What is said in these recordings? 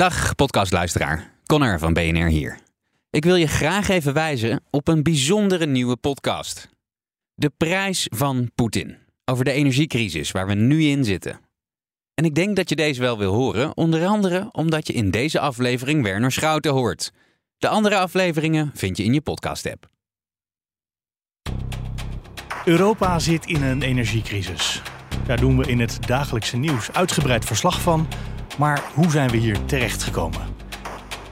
Dag podcastluisteraar, Connor van BNR hier. Ik wil je graag even wijzen op een bijzondere nieuwe podcast. De prijs van Poetin. Over de energiecrisis waar we nu in zitten. En ik denk dat je deze wel wil horen, onder andere omdat je in deze aflevering Werner Schouten hoort. De andere afleveringen vind je in je podcast-app. Europa zit in een energiecrisis. Daar doen we in het dagelijkse nieuws uitgebreid verslag van. Maar hoe zijn we hier terechtgekomen?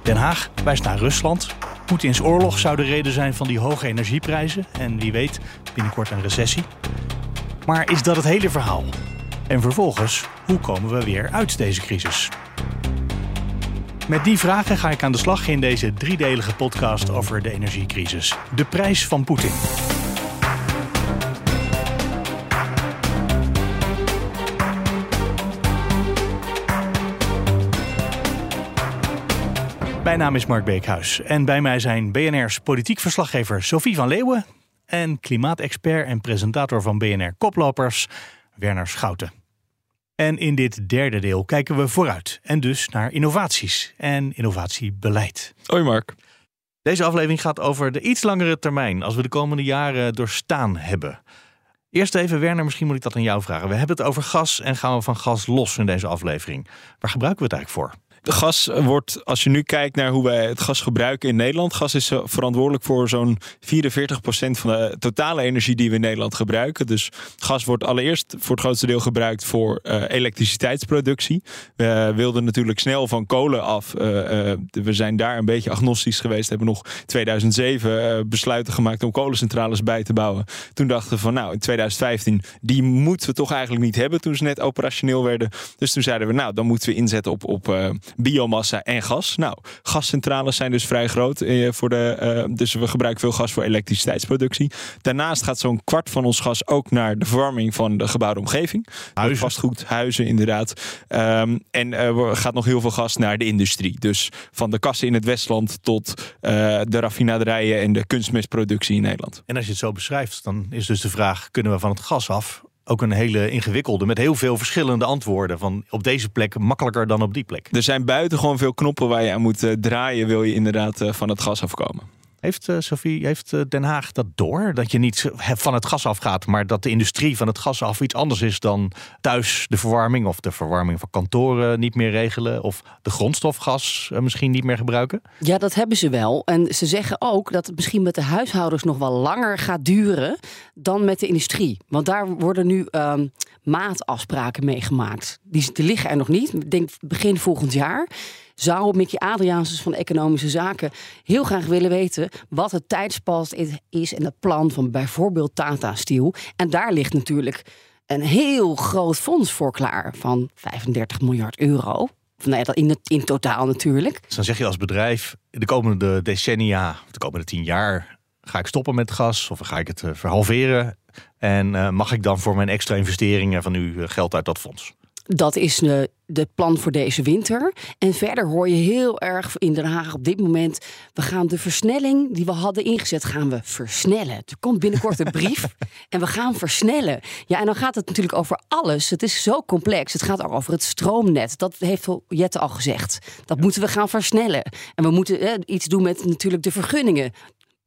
Den Haag wijst naar Rusland. Poetins oorlog zou de reden zijn van die hoge energieprijzen. En wie weet, binnenkort een recessie. Maar is dat het hele verhaal? En vervolgens, hoe komen we weer uit deze crisis? Met die vragen ga ik aan de slag in deze driedelige podcast over de energiecrisis. De prijs van Poetin. Mijn naam is Mark Beekhuis en bij mij zijn BNR's politiek verslaggever Sophie van Leeuwen en klimaatexpert en presentator van BNR Koplopers Werner Schouten. En in dit derde deel kijken we vooruit en dus naar innovaties en innovatiebeleid. Hoi Mark. Deze aflevering gaat over de iets langere termijn als we de komende jaren doorstaan hebben. Eerst even, Werner, misschien moet ik dat aan jou vragen. We hebben het over gas en gaan we van gas los in deze aflevering. Waar gebruiken we het eigenlijk voor? Gas wordt, als je nu kijkt naar hoe wij het gas gebruiken in Nederland, gas is eh, verantwoordelijk voor zo'n 44% van de totale energie die we in Nederland gebruiken. Dus gas wordt allereerst voor het grootste deel gebruikt voor uh, elektriciteitsproductie. We wilden natuurlijk snel van kolen af. Uh, we zijn daar een beetje agnostisch geweest. Hebben nog 2007 besluiten gemaakt om kolencentrales bij te bouwen. Toen dachten we van nou, in 2015, die moeten we toch eigenlijk niet hebben toen ze net operationeel werden. Dus toen zeiden we nou, dan moeten we inzetten op, op biomassa en gas. Nou, gascentrales zijn dus vrij groot. Eh, voor de, eh, dus we gebruiken veel gas voor elektriciteitsproductie. Daarnaast gaat zo'n kwart van ons gas ook naar de verwarming van de gebouwde omgeving. Huizen. Vastgoed, huizen inderdaad. Um, en er gaat nog heel veel gas naar de industrie. Dus van de kassen in het Westland tot uh, de raffinaderijen en de kunstmestproductie in Nederland. En als je het zo beschrijft, dan is dus de vraag: kunnen we van het gas af? Ook een hele ingewikkelde met heel veel verschillende antwoorden. Van op deze plek makkelijker dan op die plek. Er zijn buitengewoon veel knoppen waar je aan moet draaien, wil je inderdaad van het gas afkomen. Heeft uh, Sophie, heeft uh, Den Haag dat door? Dat je niet van het gas afgaat, maar dat de industrie van het gas af iets anders is dan thuis de verwarming of de verwarming van kantoren niet meer regelen of de grondstofgas uh, misschien niet meer gebruiken? Ja, dat hebben ze wel. En ze zeggen ook dat het misschien met de huishoudens nog wel langer gaat duren dan met de industrie. Want daar worden nu um, maatafspraken mee gemaakt. Die, die liggen er nog niet. Ik denk begin volgend jaar zou Mickey Adriaansens van Economische Zaken heel graag willen weten wat het tijdspad is en het plan van bijvoorbeeld Tata Steel. En daar ligt natuurlijk een heel groot fonds voor klaar van 35 miljard euro. Nou ja, in, in totaal natuurlijk. Dus dan zeg je als bedrijf, de komende decennia, de komende tien jaar, ga ik stoppen met gas of ga ik het verhalveren? En uh, mag ik dan voor mijn extra investeringen van u geld uit dat fonds? Dat is de, de plan voor deze winter. En verder hoor je heel erg in Den Haag op dit moment... we gaan de versnelling die we hadden ingezet, gaan we versnellen. Er komt binnenkort een brief en we gaan versnellen. Ja, en dan gaat het natuurlijk over alles. Het is zo complex. Het gaat ook over het stroomnet. Dat heeft Jette al gezegd. Dat moeten we gaan versnellen. En we moeten eh, iets doen met natuurlijk de vergunningen.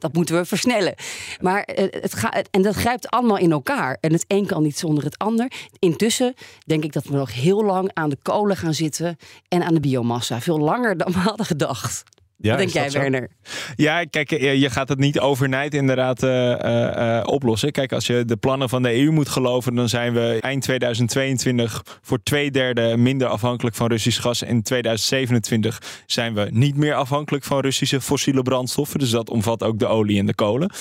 Dat moeten we versnellen. Maar het gaat, en dat grijpt allemaal in elkaar. En het een kan niet zonder het ander. Intussen denk ik dat we nog heel lang aan de kolen gaan zitten en aan de biomassa. Veel langer dan we hadden gedacht. Ja, Wat denk jij? Werner? Ja, kijk, je gaat het niet overnight inderdaad uh, uh, oplossen. Kijk, als je de plannen van de EU moet geloven, dan zijn we eind 2022 voor twee derde minder afhankelijk van Russisch gas. En 2027 zijn we niet meer afhankelijk van Russische fossiele brandstoffen. Dus dat omvat ook de olie en de kolen.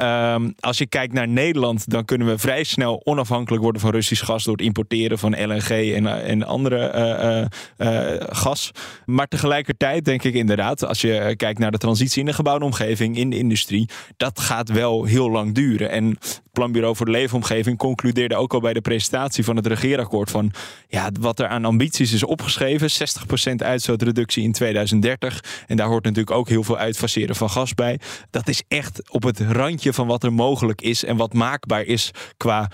Um, als je kijkt naar Nederland, dan kunnen we vrij snel onafhankelijk worden van Russisch gas door het importeren van LNG en, en andere gas. Maar tegelijkertijd denk ik inderdaad, als je je kijkt naar de transitie in de gebouwde omgeving, in de industrie, dat gaat wel heel lang duren. En het Planbureau voor de Leefomgeving concludeerde ook al bij de presentatie van het regeerakkoord van ja, wat er aan ambities is opgeschreven. 60% uitstootreductie in 2030. En daar hoort natuurlijk ook heel veel uitfaseren van gas bij. Dat is echt op het randje van wat er mogelijk is en wat maakbaar is qua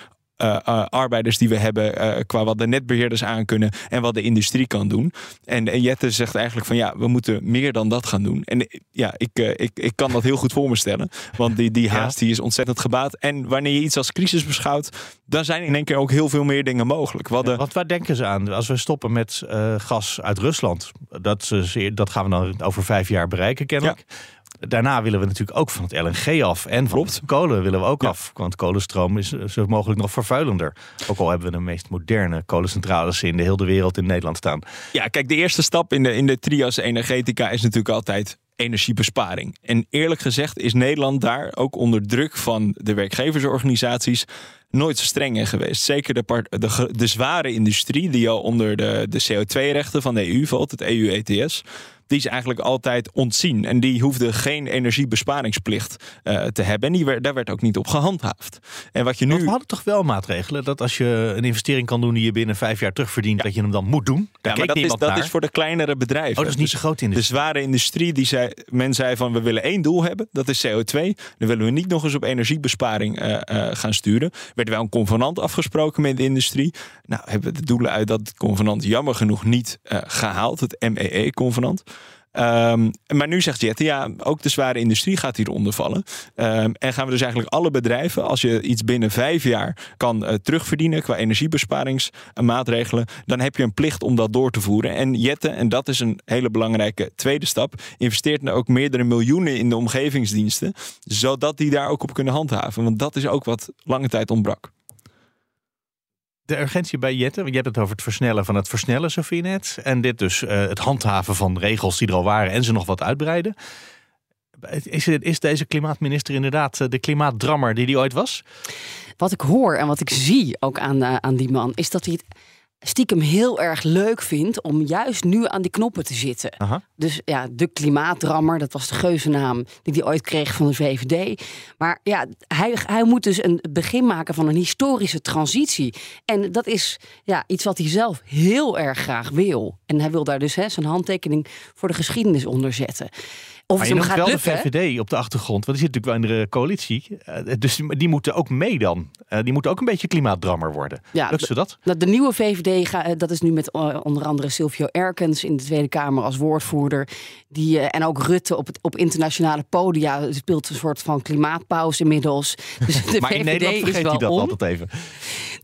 arbeiders die we hebben, qua wat de netbeheerders aan kunnen en wat de industrie kan doen. En, en Jette zegt eigenlijk van ja, we moeten meer dan dat gaan doen. En ja, ik, ik, ik kan dat heel goed voor me stellen, want die, die haast die is ontzettend gebaat. En wanneer je iets als crisis beschouwt, dan zijn in één keer ook heel veel meer dingen mogelijk. Wat, de... wat waar denken ze aan? Als we stoppen met gas uit Rusland, dat, dat gaan we dan over vijf jaar bereiken, kennelijk. Daarna willen we natuurlijk ook van het LNG af. En van kolen willen we ook af. Want kolenstroom is zo mogelijk nog vervuilender. Ook al hebben we de meest moderne kolencentrales in de hele wereld in Nederland staan. Ja, kijk, de eerste stap in de, in de trias energetica is natuurlijk altijd energiebesparing. En eerlijk gezegd is Nederland daar ook onder druk van de werkgeversorganisaties nooit zo streng in geweest. Zeker de, de, de zware industrie die al onder de, de CO2-rechten van de EU valt, het EU-ETS die is eigenlijk altijd ontzien. En die hoefde geen energiebesparingsplicht uh, te hebben. En die daar werd ook niet op gehandhaafd. En wat je nu... we hadden toch wel maatregelen dat als je een investering kan doen die je binnen vijf jaar terugverdient, dat je hem dan moet doen. Daar ja, maar dat, is, dat is voor de kleinere bedrijven. Oh, dat is niet zo groot industrie. De zware industrie, die zei, men zei van we willen één doel hebben, dat is CO2. Dan willen we niet nog eens op energiebesparing uh, uh, gaan sturen. Werd wel een convenant afgesproken met de industrie. Nou, hebben we de doelen uit dat convenant jammer genoeg niet gehaald. Het MEE-convenant. Um, maar nu zegt Jette, ja, ook de zware industrie gaat hieronder vallen. Um, en gaan we dus eigenlijk alle bedrijven, als je iets binnen vijf jaar kan uh, terugverdienen qua energiebesparingsmaatregelen, dan heb je een plicht om dat door te voeren. En Jette, en dat is een hele belangrijke tweede stap, investeert nu ook meerdere miljoenen in de omgevingsdiensten, zodat die daar ook op kunnen handhaven. Want dat is ook wat lange tijd ontbrak de urgentie bij Jette, je hebt het over het versnellen van het versnellen, Sofie net. En dit dus uh, het handhaven van regels die er al waren en ze nog wat uitbreiden. Is, is deze klimaatminister inderdaad eh, de klimaatdrammer die die ooit was? Wat ik hoor en wat ik zie ook aan, uh, aan die man, is dat hij het stiekem heel erg leuk vindt om juist nu aan die knoppen te zitten. Dus ja, de klimaatdrammer, dat was de geuzennaam die hij ooit kreeg van de VVD. Maar ja, hij, hij moet dus een begin maken van een historische transitie. En dat is ja, iets wat hij zelf heel erg graag wil. En hij wil daar dus hè, zijn handtekening voor de geschiedenis onder zetten. Of maar je gaat wel de VVD op de achtergrond, want die zit natuurlijk wel in de coalitie. Uh, dus die moeten ook mee dan. Uh, die moeten ook een beetje klimaatdrammer worden. Ja, Lukt ze dat? De, de nieuwe VVD, ga, eh, dat is nu met onder andere Silvio Erkens in de Tweede Kamer als woordvoerder. Die, en ook Rutte op, het, op internationale podia speelt een soort van klimaatpauze inmiddels. Dus de maar VVD in Nederland vergeet is wel hij dat om. altijd even.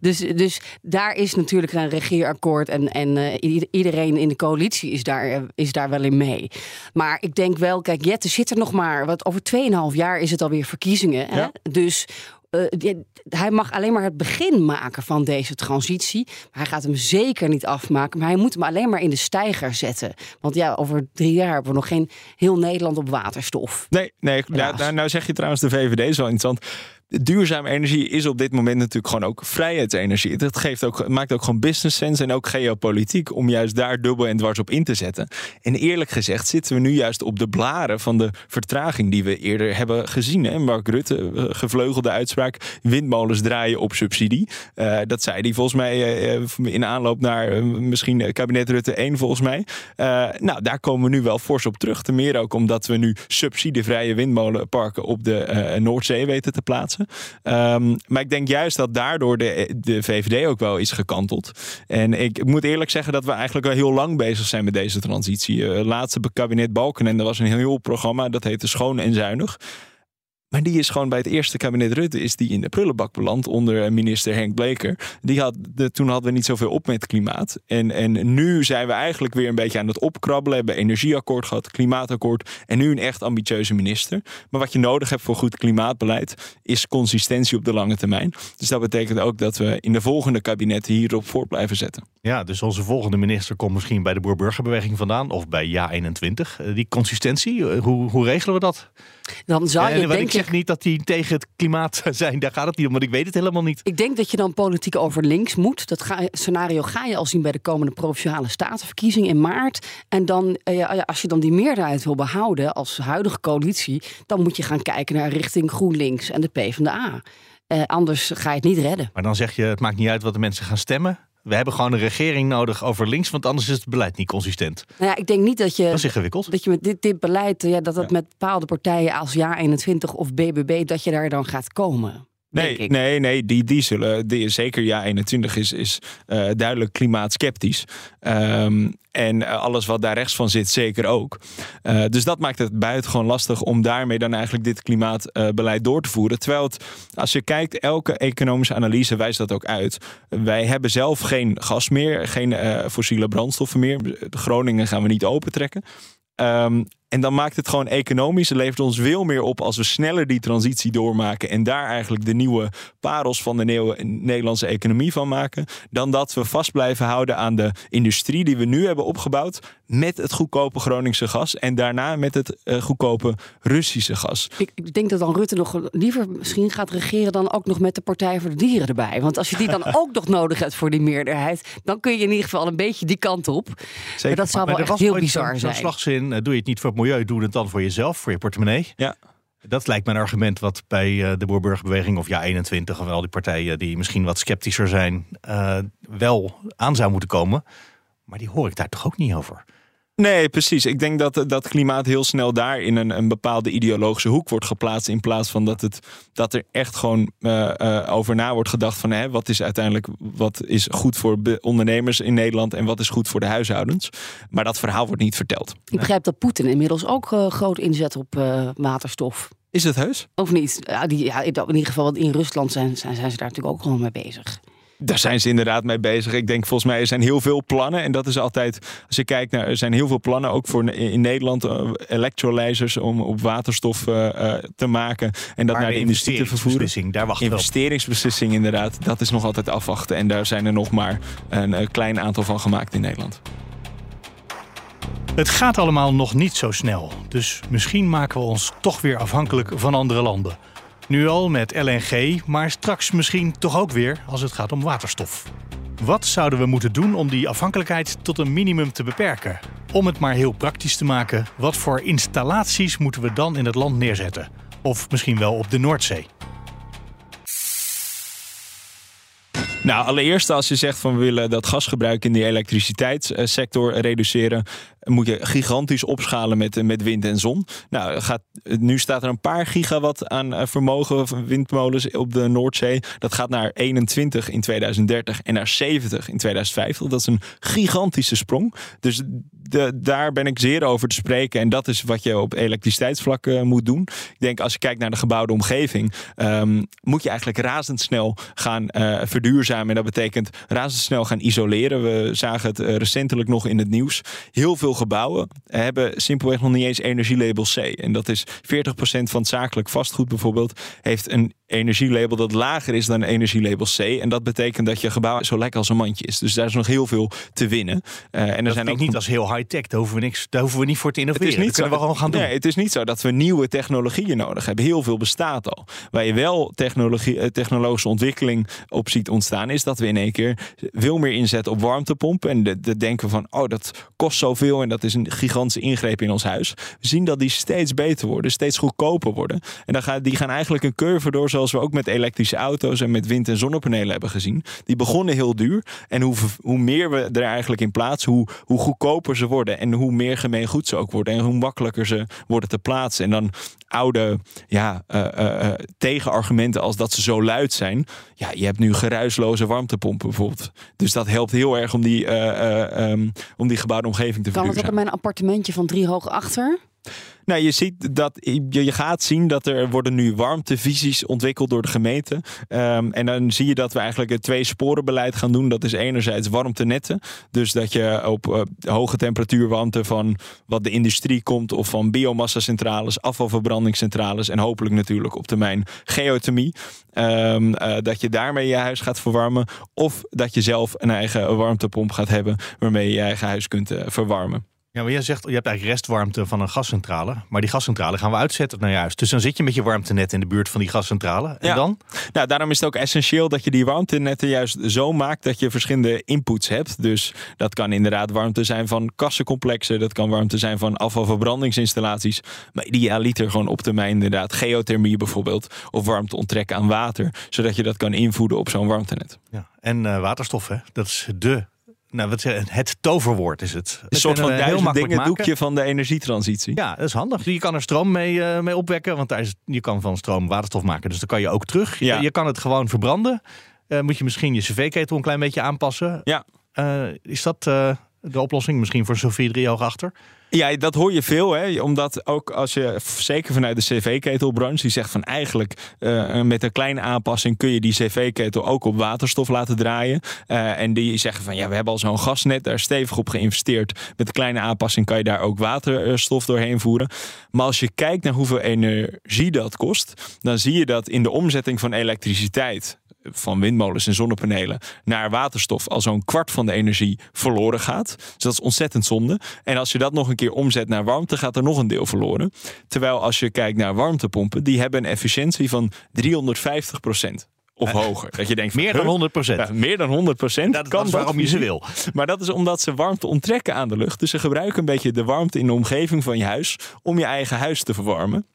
Dus, dus daar is natuurlijk een regeerakkoord en, en iedereen in de coalitie is daar, is daar wel in mee. Maar ik denk wel, kijk, Jette zit er nog maar. Want over 2,5 jaar is het alweer verkiezingen. Hè? Dus uh, hij mag alleen maar het begin maken van deze transitie. Maar hij gaat hem zeker niet afmaken. Maar hij moet hem alleen maar in de stijger zetten. Want ja, over drie jaar hebben we nog geen heel Nederland op waterstof. Nee, nee nou, nou zeg je trouwens de VVD is wel interessant duurzame energie is op dit moment natuurlijk gewoon ook vrijheidsenergie. Dat geeft ook, maakt ook gewoon business sense en ook geopolitiek om juist daar dubbel en dwars op in te zetten. En eerlijk gezegd zitten we nu juist op de blaren van de vertraging die we eerder hebben gezien. Hè? Mark Rutte, eh, gevleugelde uitspraak, windmolens draaien op subsidie. Uh, dat zei hij volgens mij uh, in aanloop naar misschien kabinet Rutte 1 volgens mij. nou, daar komen we nu wel fors op terug. Ten meer ook omdat we nu subsidievrije windmolenparken op de Noordzee weten te plaatsen. Ehm, maar ik denk juist dat daardoor de, de VVD ook wel is gekanteld. En ik moet eerlijk zeggen dat we eigenlijk al heel lang bezig zijn met deze transitie. Uh, laatste kabinet Balkenende was een heel programma, dat heette Schoon en Zuinig. Maar die is gewoon bij het eerste kabinet Rutte is die in de prullenbak beland onder eh, minister Henk Bleker. Die had, de, toen hadden we niet zoveel op met klimaat. En, en nu zijn we eigenlijk weer een beetje aan het opkrabbelen. Hebben energieakkoord gehad, klimaatakkoord en nu een echt ambitieuze minister. Maar wat je nodig hebt voor goed klimaatbeleid is consistentie op de lange termijn. Dus dat betekent ook dat we in de volgende kabinetten hierop voort blijven zetten. Ja, dus onze volgende minister komt misschien bij de Boer-Burgerbeweging vandaan of bij Ja21. Eh, die consistentie, eh, hoe, hoe regelen we dat? Dan zou je denken... Ik zeg niet dat die tegen het klimaat zijn, daar gaat het niet om, want ik weet het helemaal niet. Ik denk dat je dan politiek over links moet. Dat ga, scenario ga je al zien bij de komende provinciale statenverkiezing in maart. En dan, eh, als je dan die meerderheid wil behouden als huidige coalitie, dan moet je gaan kijken naar richting GroenLinks en de PvdA. Uh, anders ga je het niet redden. Maar dan zeg je, het maakt niet uit wat de mensen gaan stemmen. We hebben gewoon een regering nodig over links, want anders is het beleid niet consistent. Nou ja, ik denk niet dat je. Dat is ingewikkeld. Dat je met dit, dit beleid, ja, dat dat met bepaalde partijen als Ja21 of BBB, dat je daar dan gaat komen. Nee, nee, nee, die, die zullen, die, zeker ja 21 is, is uh, duidelijk klimaatskeptisch. Um, en uh, alles wat daar rechts van zit, zeker ook. Uh, dus dat maakt het buitengewoon lastig om daarmee dan eigenlijk dit klimaatbeleid door te voeren. Terwijl het, als je kijkt, elke economische analyse wijst dat ook uit. Wij hebben zelf geen gas meer, geen fossiele brandstoffen meer. Groningen gaan we niet opentrekken. Um, en dan maakt het gewoon economisch. Het levert ons veel meer op als we sneller die transitie doormaken. En daar eigenlijk de nieuwe parels van de nieuwe Nederlandse economie van maken. Dan dat we vast blijven houden aan de industrie die we nu hebben opgebouwd. Met het goedkope Groningse gas. En daarna met het uh, goedkope Russische gas. Ik, ik, denk dat dan Rutte nog liever misschien gaat regeren. dan ook nog met de Partij voor de Dieren erbij. Want als je die dan ook nog nodig hebt voor die meerderheid. dan kun je in ieder geval een beetje die kant op. Zeker. Maar dat zou wel echt heel bizar zijn. slagzin: uh, doe je het niet voor milieu, doe het dan voor jezelf, voor je portemonnee. Ja. Dat lijkt een argument wat bij uh, de Boerburgerbeweging of ja 21 of wel die partijen die misschien wat sceptischer zijn, uh, wel aan zou moeten komen. Maar die hoor ik daar toch ook niet over. Nee, precies. Ik denk dat dat klimaat heel snel daar in een, een bepaalde ideologische hoek wordt geplaatst. In plaats van dat, het, dat er echt gewoon uh, uh, over na wordt gedacht van hè, wat is uiteindelijk wat is goed voor ondernemers in Nederland en wat is goed voor de huishoudens. Maar dat verhaal wordt niet verteld. Ik begrijp dat Poetin inmiddels ook uh, groot inzet op waterstof. Is het heus? Of niet? Ja, die, ja, in ieder geval in Rusland zijn, zijn, zijn ze daar natuurlijk ook gewoon mee bezig. Daar zijn ze inderdaad mee bezig. Ik denk volgens mij er zijn heel veel plannen. En dat is altijd, als je kijkt naar, er zijn heel veel plannen, ook voor in Nederland, uh, electrolyzers om op waterstof uh, te maken. En dat naar de, industrie te vervoeren. Daar wacht Investeringsbeslissing inderdaad, dat is nog altijd afwachten. En daar zijn er nog maar een, een klein aantal van gemaakt in Nederland. Het gaat allemaal nog niet zo snel. Dus misschien maken we ons toch weer afhankelijk van andere landen. Nu al met LNG, maar straks misschien toch ook weer als het gaat om waterstof. Wat zouden we moeten doen om die afhankelijkheid tot een minimum te beperken? Om het maar heel praktisch te maken, wat voor installaties moeten we dan in het land neerzetten? Of misschien wel op de Noordzee? Nou, allereerst als je zegt van we willen dat gasgebruik in de elektriciteitssector reduceren, moet je gigantisch opschalen met, met wind en zon. Nou, gaat, nu staat er een paar gigawatt aan eh, vermogen van windmolens op de Noordzee. Dat gaat naar 21 in 2030 en naar 70 in 2050. Dat is een gigantische sprong. Dus de, daar ben ik zeer over te spreken. En dat is wat je op elektriciteitsvlak uh, moet doen. Ik denk als je kijkt naar de gebouwde omgeving, um, moet je eigenlijk razendsnel gaan uh, verduurzamen. En dat betekent razendsnel gaan isoleren. We zagen het recentelijk nog in het nieuws. Heel veel gebouwen hebben simpelweg nog niet eens energielabel C. En dat is 40% van het zakelijk vastgoed bijvoorbeeld, heeft een energielabel dat lager is dan energielabel C. En dat betekent dat je gebouw zo lekker als een mandje is. Dus daar is nog heel veel te winnen. Uh, en er dat zijn ook niet als heel high-tech. Daar hoeven we niks. Daar hoeven we niet voor te innoveren. Het is niet dat zo, we gewoon gaan doen. Nee, het is niet zo dat we nieuwe technologieën nodig hebben. Heel veel bestaat al. Waar je wel technologie, eh, technologische ontwikkeling op ziet ontstaan, is dat we in één keer veel meer inzetten op warmtepompen. En de, de denken van, oh, dat kost zoveel en dat is een gigantische ingreep in ons huis. We zien dat die steeds beter worden, steeds goedkoper worden. En dan gaan, die gaan eigenlijk een curve door zoals we ook met elektrische auto's en met wind- en zonnepanelen hebben gezien. Die begonnen heel duur. En hoe, hoe meer we er eigenlijk in plaatsen, hoe, hoe goedkoper ze worden. En hoe meer gemeengoed ze ook worden. En hoe makkelijker ze worden te plaatsen. En dan oude ja, uh, uh, tegenargumenten als dat ze zo luid zijn. Ja, je hebt nu geruisloze warmtepompen bijvoorbeeld. Dus dat helpt heel erg om die, um, om die gebouwde omgeving te verduurzamen. Het ook in mijn appartementje van drie hoog achter? Nou, je ziet dat je, gaat zien dat er worden nu warmtevisies ontwikkeld door de gemeente. Um, en dan zie je dat we eigenlijk een twee sporenbeleid gaan doen. Dat is enerzijds warmtenetten. Dus dat je op uh, hoge temperatuurwarmte van wat de industrie komt of van biomassa-centrales, afvalverbrandingscentrales en hopelijk natuurlijk op termijn geothermie. Um, uh, dat je daarmee je huis gaat verwarmen. Of dat je zelf een eigen warmtepomp gaat hebben waarmee je je eigen huis kunt uh, verwarmen. Ja, maar jij zegt, je hebt eigenlijk restwarmte van een gascentrale. Maar die gascentrale gaan we uitzetten naar juist. Dus dan zit je met je warmtenet in de buurt van die gascentrale. En ja. dan? Nou, daarom is het ook essentieel dat je die warmtenetten juist zo maakt dat je verschillende inputs hebt. Dus dat kan inderdaad warmte zijn van kassencomplexen. Dat kan warmte zijn van afvalverbrandingsinstallaties. Maar idealiter gewoon op termijn inderdaad geothermie bijvoorbeeld. Of warmte onttrekken aan water. Zodat je dat kan invoeden op zo'n warmtenet. Ja. En uh, waterstof, hè? dat is de nou, wat, zeg- het toverwoord is het. Een soort van duizend dingen doekje van de energietransitie. Ja, dat is handig. Je kan er stroom mee, eh, mee opwekken, want daar is, je kan van stroom waterstof maken. Dus dan kan je ook terug. Je- Ja. Je, kan het gewoon verbranden. Eh, moet je misschien je cv-ketel een klein beetje aanpassen. Ja. Eh, is dat eh, de oplossing misschien voor Sofie Driehoog achter? Ja, dat hoor je veel, hè? omdat ook als je, zeker vanuit de cv-ketelbranche, die zegt van eigenlijk eh, met een kleine aanpassing kun je die cv-ketel ook op waterstof laten draaien. Eh, en die zeggen van ja, we hebben al zo'n gasnet, daar stevig op geïnvesteerd. Met een kleine aanpassing kan je daar ook waterstof doorheen voeren. Maar als je kijkt naar hoeveel energie dat kost, dan zie je dat in de omzetting van elektriciteit van windmolens en zonnepanelen naar waterstof al zo'n kwart van de energie verloren gaat. Dus dat is ontzettend zonde. En als je dat nog een keer omzet naar warmte, gaat er nog een deel verloren. Terwijl als je kijkt naar warmtepompen, die hebben een efficiëntie van 350% of hoger. Dat je denkt van, Meer dan huh? 100 procent. Ja, meer dan 100 procent. dat, dat is waarom je ze wil. Maar dat is omdat ze warmte onttrekken aan de lucht. Dus ze gebruiken een beetje de warmte in de omgeving van je huis om je eigen huis te verwarmen.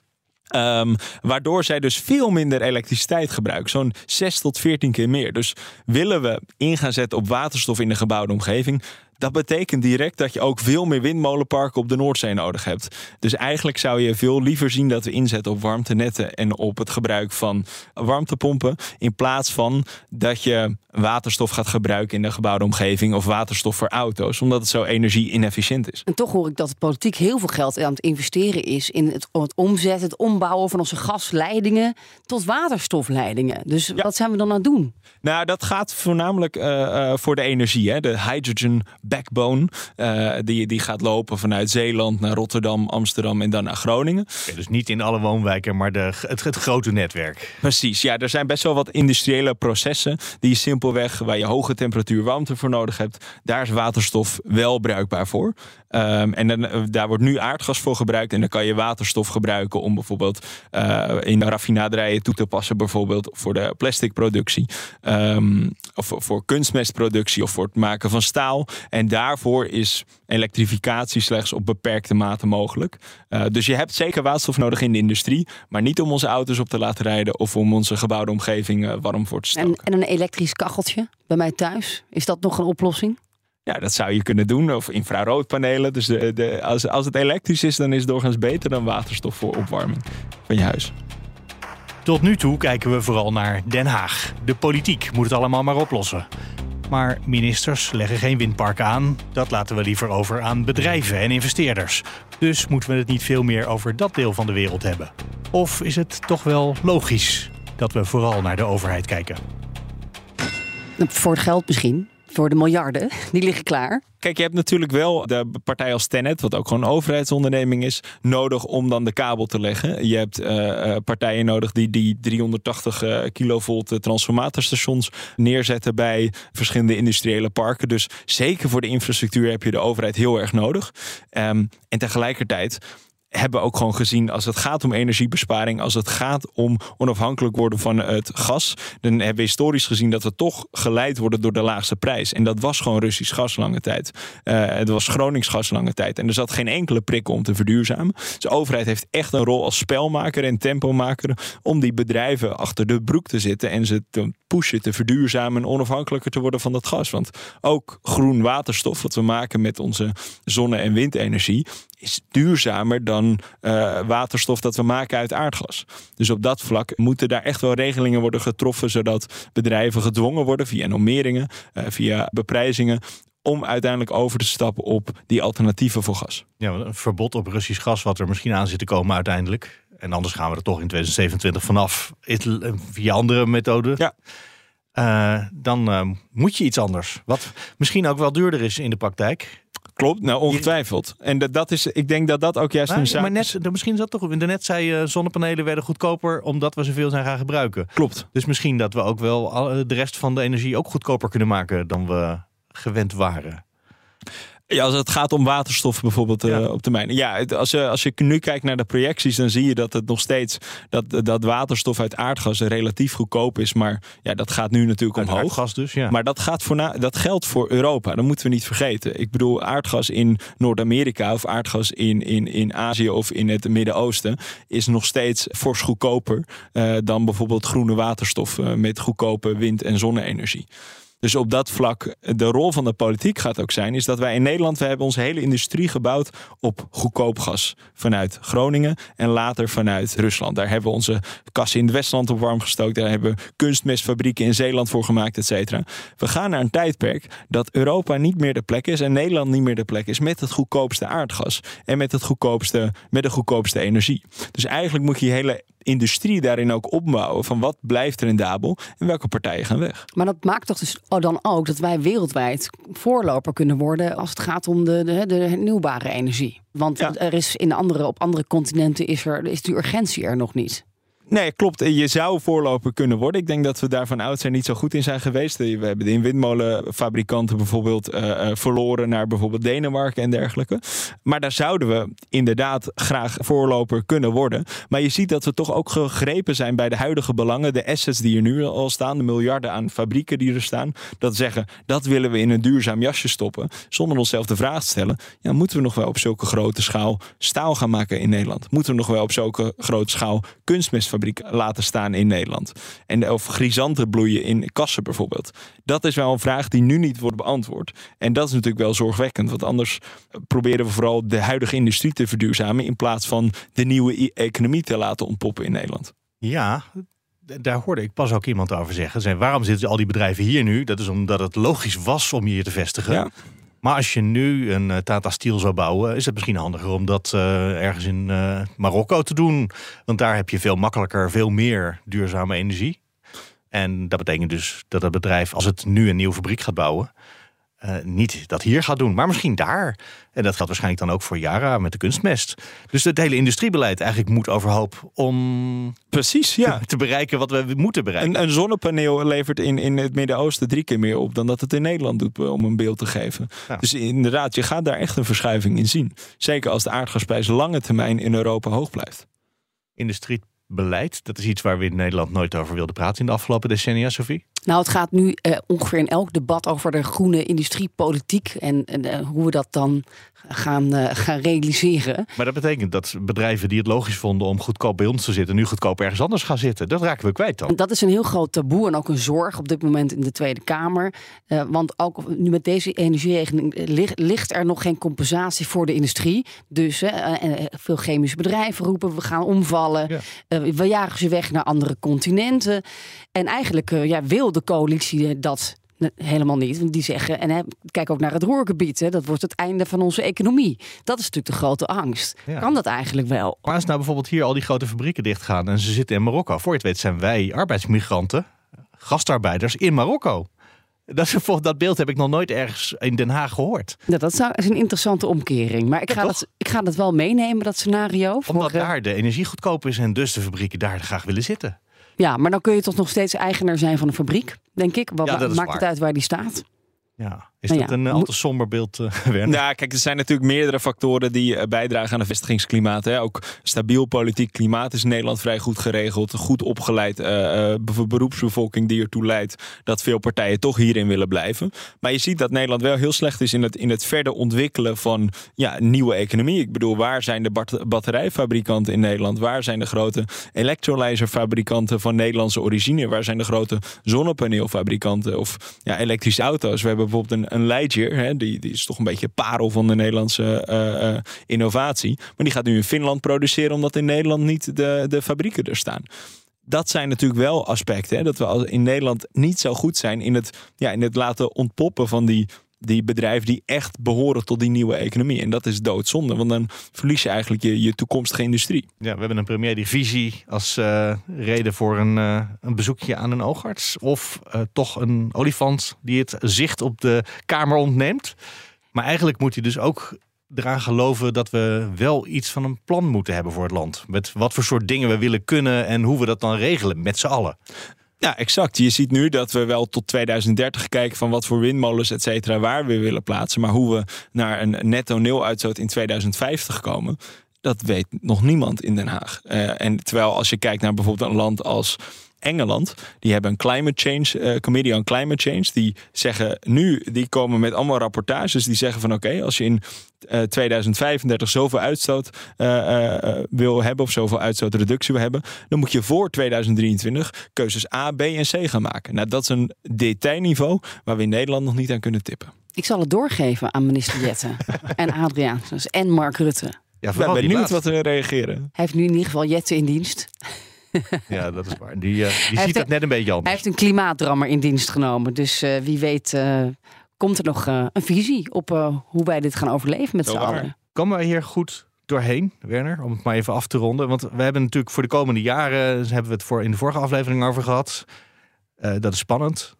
Ehm, waardoor zij dus veel minder elektriciteit gebruiken. Zo'n 6 tot 14 keer meer. Dus willen we in gaan zetten op waterstof in de gebouwde omgeving. Dat betekent direct dat je ook veel meer windmolenparken op de Noordzee nodig hebt. Dus eigenlijk zou je veel liever zien dat we inzetten op warmtenetten en op het gebruik van warmtepompen. In plaats van dat je waterstof gaat gebruiken in de gebouwde omgeving of waterstof voor auto's, omdat het zo energie-inefficiënt is. En toch hoor ik dat de politiek heel veel geld aan het investeren is in het, het omzetten, het ombouwen van onze gasleidingen tot waterstofleidingen. Dus wat zijn we dan aan het doen? Nou, dat gaat voornamelijk eh, eh, voor de energie. Hè? De hydrogen backbone. eh, die, die gaat lopen vanuit Zeeland naar Rotterdam, Amsterdam en dan naar Groningen. Dus niet in alle woonwijken, maar de, het, het grote netwerk. Precies, ja, er zijn best wel wat industriële processen die simpelweg waar je hoge temperatuur warmte voor nodig hebt, daar is waterstof wel bruikbaar voor. Ehm, en dan, eh, daar wordt nu aardgas voor gebruikt en dan kan je waterstof gebruiken om bijvoorbeeld eh, in raffinaderij toe te passen, bijvoorbeeld voor de plasticproductie, Ehm, of voor- kunstmestproductie of voor het maken van staal. En daarvoor is elektrificatie slechts op beperkte mate mogelijk. Eh, dus je hebt zeker waterstof nodig in de industrie, maar niet om onze auto's op te laten rijden of om onze gebouwde omgeving warm voor te En, stoken. en een elektrisch kacheltje bij mij thuis. Is dat nog een oplossing? Ja, dat zou je kunnen doen. Of infraroodpanelen. Dus de, de, als, als het elektrisch is, dan is het doorgaans beter dan waterstof voor opwarming van je huis. Tot nu toe kijken we vooral naar Den Haag. De politiek moet het allemaal maar oplossen. Maar ministers leggen geen windparken aan. Dat laten we liever over aan bedrijven en investeerders. Dus moeten we het niet veel meer over dat deel van de wereld hebben. Of is het toch wel logisch dat we vooral naar de overheid kijken? Voor het geld misschien. Voor de miljarden. Die liggen klaar. Kijk, je hebt natuurlijk wel de partij als Tenet, wat ook gewoon een overheidsonderneming is, nodig om dan de kabel te leggen. Je hebt eh, eh, partijen nodig die die 380 eh, kilovolt transformatorstations neerzetten bij verschillende industriële parken. Dus zeker voor de infrastructuur heb je de overheid heel erg nodig. Ehm, en tegelijkertijd hebben ook gewoon gezien als het gaat om energiebesparing, als het gaat om onafhankelijk worden van het gas, dan hebben we historisch gezien dat we toch geleid worden door de laagste prijs. En dat was gewoon Russisch gas lange tijd. Eh, het was Gronings gas lange tijd. En er zat geen enkele prikkel om te verduurzamen. Dus de overheid heeft echt een rol als spelmaker en tempomaker om die bedrijven achter de broek te zitten en ze te pushen, te verduurzamen en onafhankelijker te worden van dat gas. Want ook groen waterstof, wat we maken met onze zonne- en windenergie, is duurzamer dan eh, waterstof dat we maken uit aardgas. Dus op dat vlak moeten daar echt wel regelingen worden getroffen, zodat bedrijven gedwongen worden via normeringen, eh, via beprijzingen, om uiteindelijk over te stappen op die alternatieven voor gas. Ja, een verbod op Russisch gas, wat er misschien aan zit te komen uiteindelijk. En anders gaan we er toch in 2027 vanaf. Het- Via andere methoden. Ja. Eh, dan eh, moet je iets anders. Wat misschien ook wel duurder is in de praktijk. Klopt, nou ongetwijfeld. En dat, dat is, ik denk dat dat ook juist Maar, een zaak maar net, misschien is dat toch. Net zei je, zonnepanelen werden goedkoper omdat we zoveel zijn gaan gebruiken. Klopt. Dus misschien dat we ook wel al- de rest van de energie ook goedkoper kunnen maken dan we gewend waren. Ja, als het gaat om waterstof bijvoorbeeld eh, Ja. op termijn. Ja, het- als je, als je nu kijkt naar de projecties, dan zie je dat het nog steeds dat, dat waterstof uit aardgas relatief goedkoop is. Maar ja, dat gaat nu natuurlijk Uit omhoog. aardgas dus, ja. Maar dat, gaat voor dat geldt voor Europa. Dat moeten we niet vergeten. Ik bedoel, aardgas in Noord-Amerika of aardgas in, in, in Azië of in het Midden-Oosten is nog steeds fors goedkoper eh, dan bijvoorbeeld groene waterstof eh, met goedkope wind- en zonne-energie. Dus op dat vlak, de rol van de politiek gaat ook zijn, is dat wij in Nederland, we hebben onze hele industrie gebouwd op goedkoop gas vanuit Groningen en later vanuit Rusland. Daar hebben we onze kassen in het Westland op warm gestookt. Daar hebben we kunstmestfabrieken in Zeeland voor gemaakt, et cetera. We gaan naar een tijdperk dat Europa niet meer de plek is en Nederland niet meer de plek is met het goedkoopste aardgas en met, het goedkoopste, met de goedkoopste energie. Dus eigenlijk moet je je hele industrie daarin ook opbouwen van wat blijft er in Dabel en welke partijen gaan weg. Maar dat maakt toch dus dan ook dat wij wereldwijd voorloper kunnen worden als het gaat om de, de, de hernieuwbare energie. Want Ja. er is in andere, op andere continenten is, er, is die urgentie er nog niet. Nee, klopt. Je zou voorloper kunnen worden. Ik denk dat we daar van oudsher niet zo goed in zijn geweest. We hebben de windmolenfabrikanten bijvoorbeeld eh, eh, verloren naar bijvoorbeeld Denemarken en dergelijke. Maar daar zouden we inderdaad graag voorloper kunnen worden. Maar je ziet dat we toch ook gegrepen zijn bij de huidige belangen. De assets die er nu al staan, de miljarden aan fabrieken die er staan. Dat zeggen, dat willen we in een duurzaam jasje stoppen. Zonder onszelf de vraag te stellen, ja, moeten we nog wel op zulke grote schaal staal gaan maken in Nederland? Moeten we nog wel op zulke grote schaal kunstmestfabrieken laten staan in Nederland? En of grisanten bloeien in kassen bijvoorbeeld? Dat is wel een vraag die nu niet wordt beantwoord. En dat is natuurlijk wel zorgwekkend. Want anders proberen we vooral de huidige industrie te verduurzamen. In plaats van de nieuwe i- economie te laten ontpoppen in Nederland. Ja, daar hoorde ik pas ook iemand over zeggen. Zei, waarom zitten al die bedrijven hier nu? Dat is omdat het logisch was om hier te vestigen. Ja. Maar als je nu een eh, Tata Steel zou bouwen, is het misschien handiger om dat eh, ergens in eh, Marokko te doen. Want daar heb je veel makkelijker, veel meer duurzame energie. En dat betekent dus dat het bedrijf, als het nu een nieuwe fabriek gaat bouwen, eh, niet dat hier gaat doen, maar misschien daar. En dat geldt waarschijnlijk dan ook voor Yara met de kunstmest. Dus het hele industriebeleid eigenlijk moet overhoop om Precies, ja. te bereiken wat we moeten bereiken. Een, een zonnepaneel levert in, in het Midden-Oosten drie keer meer op dan dat het in Nederland doet, eh, om een beeld te geven. Ja. Dus inderdaad, je gaat daar echt een verschuiving in zien. Zeker als de aardgasprijs lange termijn in Europa hoog blijft. Industriebeleid, dat is iets waar we in Nederland nooit over wilden praten in de afgelopen decennia, Sophie. Nou, het gaat nu eh, ongeveer in elk debat over de groene industriepolitiek en, en eh, hoe we dat dan gaan, eh, gaan realiseren. Maar dat betekent dat bedrijven die het logisch vonden om goedkoop bij ons te zitten, nu goedkoop ergens anders gaan zitten. Dat raken we kwijt dan. En Dat is een heel groot taboe en ook een zorg op dit moment in de Tweede Kamer. Want ook nu met deze energieregeling ligt, ligt er nog geen compensatie voor de industrie. Dus veel chemische bedrijven roepen we gaan omvallen. Ja. We jagen ze weg naar andere continenten. En eigenlijk eh, ja, wil de coalitie eh, dat helemaal niet. Want Die zeggen, en hè, kijk ook naar het roergebied, hè, dat wordt het einde van onze economie. Dat is natuurlijk de grote angst. Ja. Kan dat eigenlijk wel? Maar als nou bijvoorbeeld hier al die grote fabrieken dichtgaan en ze zitten in Marokko. Voor je het weet zijn wij arbeidsmigranten, gastarbeiders in Marokko. Dat, is, dat beeld heb ik nog nooit ergens in Den Haag gehoord. Nou, dat zou, is een interessante omkering. Maar ik Ja, ga, dat, ik ga dat wel meenemen, dat scenario. Omdat eh, daar de energie goedkoop is en dus de fabrieken daar graag willen zitten. Ja, maar dan kun je toch nog steeds eigenaar zijn van een fabriek, denk ik. Wat Ja, maakt waar. het uit waar die staat? Ja. Is Nou dat ja, een eh, al te somber beeld, eh Werner? Nou, kijk, er zijn natuurlijk meerdere factoren die eh, bijdragen aan een vestigingsklimaat. Hè. Ook stabiel politiek klimaat is in Nederland vrij goed geregeld. Een goed opgeleid eh, eh, be- beroepsbevolking die ertoe leidt dat veel partijen toch hierin willen blijven. Maar je ziet dat Nederland wel heel slecht is in het, in het verder ontwikkelen van ja, nieuwe economie. Ik bedoel, waar zijn de bat- batterijfabrikanten in Nederland? Waar zijn de grote electrolyzerfabrikanten van Nederlandse origine? Waar zijn de grote zonnepaneelfabrikanten of ja, elektrische auto's? We hebben bijvoorbeeld een, een hè, die, die is toch een beetje parel van de Nederlandse eh, eh, innovatie. Maar die gaat nu in Finland produceren omdat in Nederland niet de, de fabrieken er staan. Dat zijn natuurlijk wel aspecten. Hè, dat we in Nederland niet zo goed zijn in het, ja, in het laten ontpoppen van die, die bedrijven die echt behoren tot die nieuwe economie. En dat is doodzonde, want dan verlies je eigenlijk je, je toekomstige industrie. Ja, we hebben een premier die visie als eh, reden voor een, eh, een bezoekje aan een oogarts. Of eh, toch een olifant die het zicht op de kamer ontneemt. Maar eigenlijk moet hij dus ook eraan geloven dat we wel iets van een plan moeten hebben voor het land. Met wat voor soort dingen we willen kunnen en hoe we dat dan regelen met z'n allen. Ja, exact. Je ziet nu dat we wel tot 2030 kijken van wat voor windmolens, et cetera, waar we willen plaatsen. Maar hoe we naar een netto nul uitstoot in 2050 komen, dat weet nog niemand in Den Haag. Eh, en terwijl als je kijkt naar bijvoorbeeld een land als Engeland, die hebben een climate change, uh, committee on climate change. Die zeggen nu, die komen met allemaal rapportages. Die zeggen van oké, als je in uh, 2035 zoveel uitstoot uh, wil hebben of zoveel uitstootreductie wil hebben, dan moet je voor 2023 keuzes A, B en C gaan maken. Nou, dat is een detailniveau waar we in Nederland nog niet aan kunnen tippen. Ik zal het doorgeven aan minister Jette en Adriaan en Mark Rutte. Ja, ik ben benieuwd wat ze reageren. Hij heeft nu in ieder geval Jette in dienst. Ja, dat is waar. Die, uh, die ziet het net een beetje anders. Hij heeft een klimaatdrammer in dienst genomen. Dus uh, wie weet uh, komt er nog een visie op hoe wij dit gaan overleven met z'n allen. Komen wij hier goed doorheen, Werner? Om het maar even af te ronden. Want we hebben natuurlijk voor de komende jaren, hebben we het voor in de vorige aflevering over gehad. dat is spannend.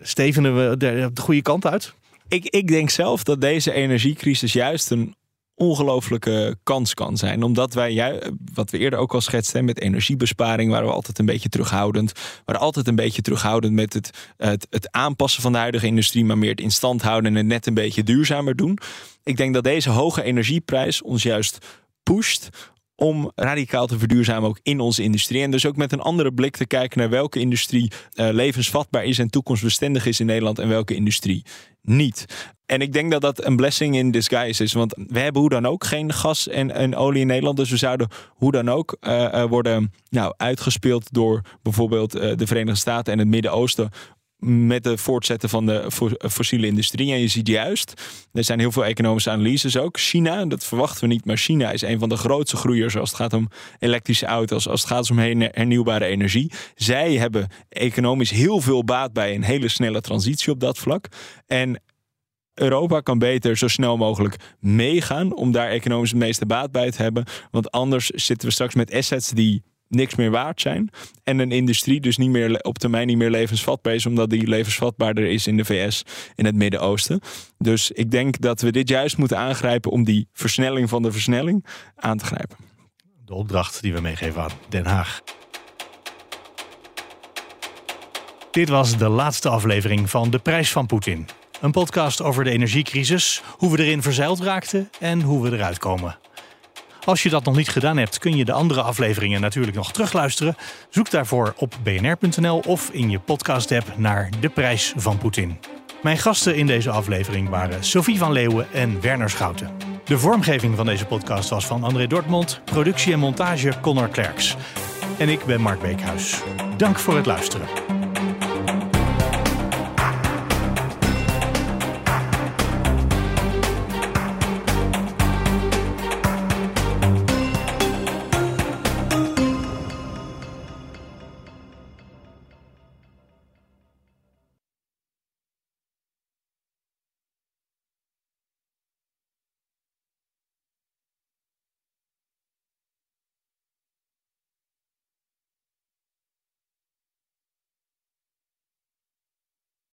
Stevenen we de, de goede kant uit? Ik, ik denk zelf dat deze energiecrisis juist een ongelofelijke kans kan zijn. Omdat wij, wat we eerder ook al schetsten, met energiebesparing waren we altijd een beetje terughoudend. We waren altijd een beetje terughoudend met het, het, het aanpassen van de huidige industrie, maar meer het in stand houden en het net een beetje duurzamer doen. Ik denk dat deze hoge energieprijs ons juist pusht om radicaal te verduurzamen ook in onze industrie. En dus ook met een andere blik te kijken naar welke industrie uh, levensvatbaar is en toekomstbestendig is in Nederland en welke industrie niet. En ik denk dat dat een blessing in disguise is. Want we hebben hoe dan ook geen gas en, olie in Nederland. Dus we zouden hoe dan ook uh, worden nou, uitgespeeld door bijvoorbeeld de Verenigde Staten en het Midden-Oosten met het voortzetten van de fossiele industrie. En je ziet juist, er zijn heel veel economische analyses ook. China, dat verwachten we niet, maar China is een van de grootste groeiers als het gaat om elektrische auto's, als het gaat om hernieuwbare energie. Zij hebben economisch heel veel baat bij een hele snelle transitie op dat vlak. En Europa kan beter zo snel mogelijk meegaan om daar economisch het meeste baat bij te hebben. Want anders zitten we straks met assets die niks meer waard zijn. En een industrie dus niet meer op termijn niet meer levensvatbaar is, omdat die levensvatbaarder is in de VS in het Midden-Oosten. Dus ik denk dat we dit juist moeten aangrijpen om die versnelling van de versnelling aan te grijpen. De opdracht die we meegeven aan Den Haag. Dit was de laatste aflevering van De Prijs van Poetin. Een podcast over de energiecrisis, hoe we erin verzeild raakten en hoe we eruit komen. Als je dat nog niet gedaan hebt, kun je de andere afleveringen natuurlijk nog terugluisteren. Zoek daarvoor op bnr.nl of in je podcast-app naar De Prijs van Poetin. Mijn gasten in deze aflevering waren Sophie van Leeuwen en Werner Schouten. De vormgeving van deze podcast was van André Dortmund, productie en montage Connor Klerks. En ik ben Mark Beekhuis. Dank voor het luisteren.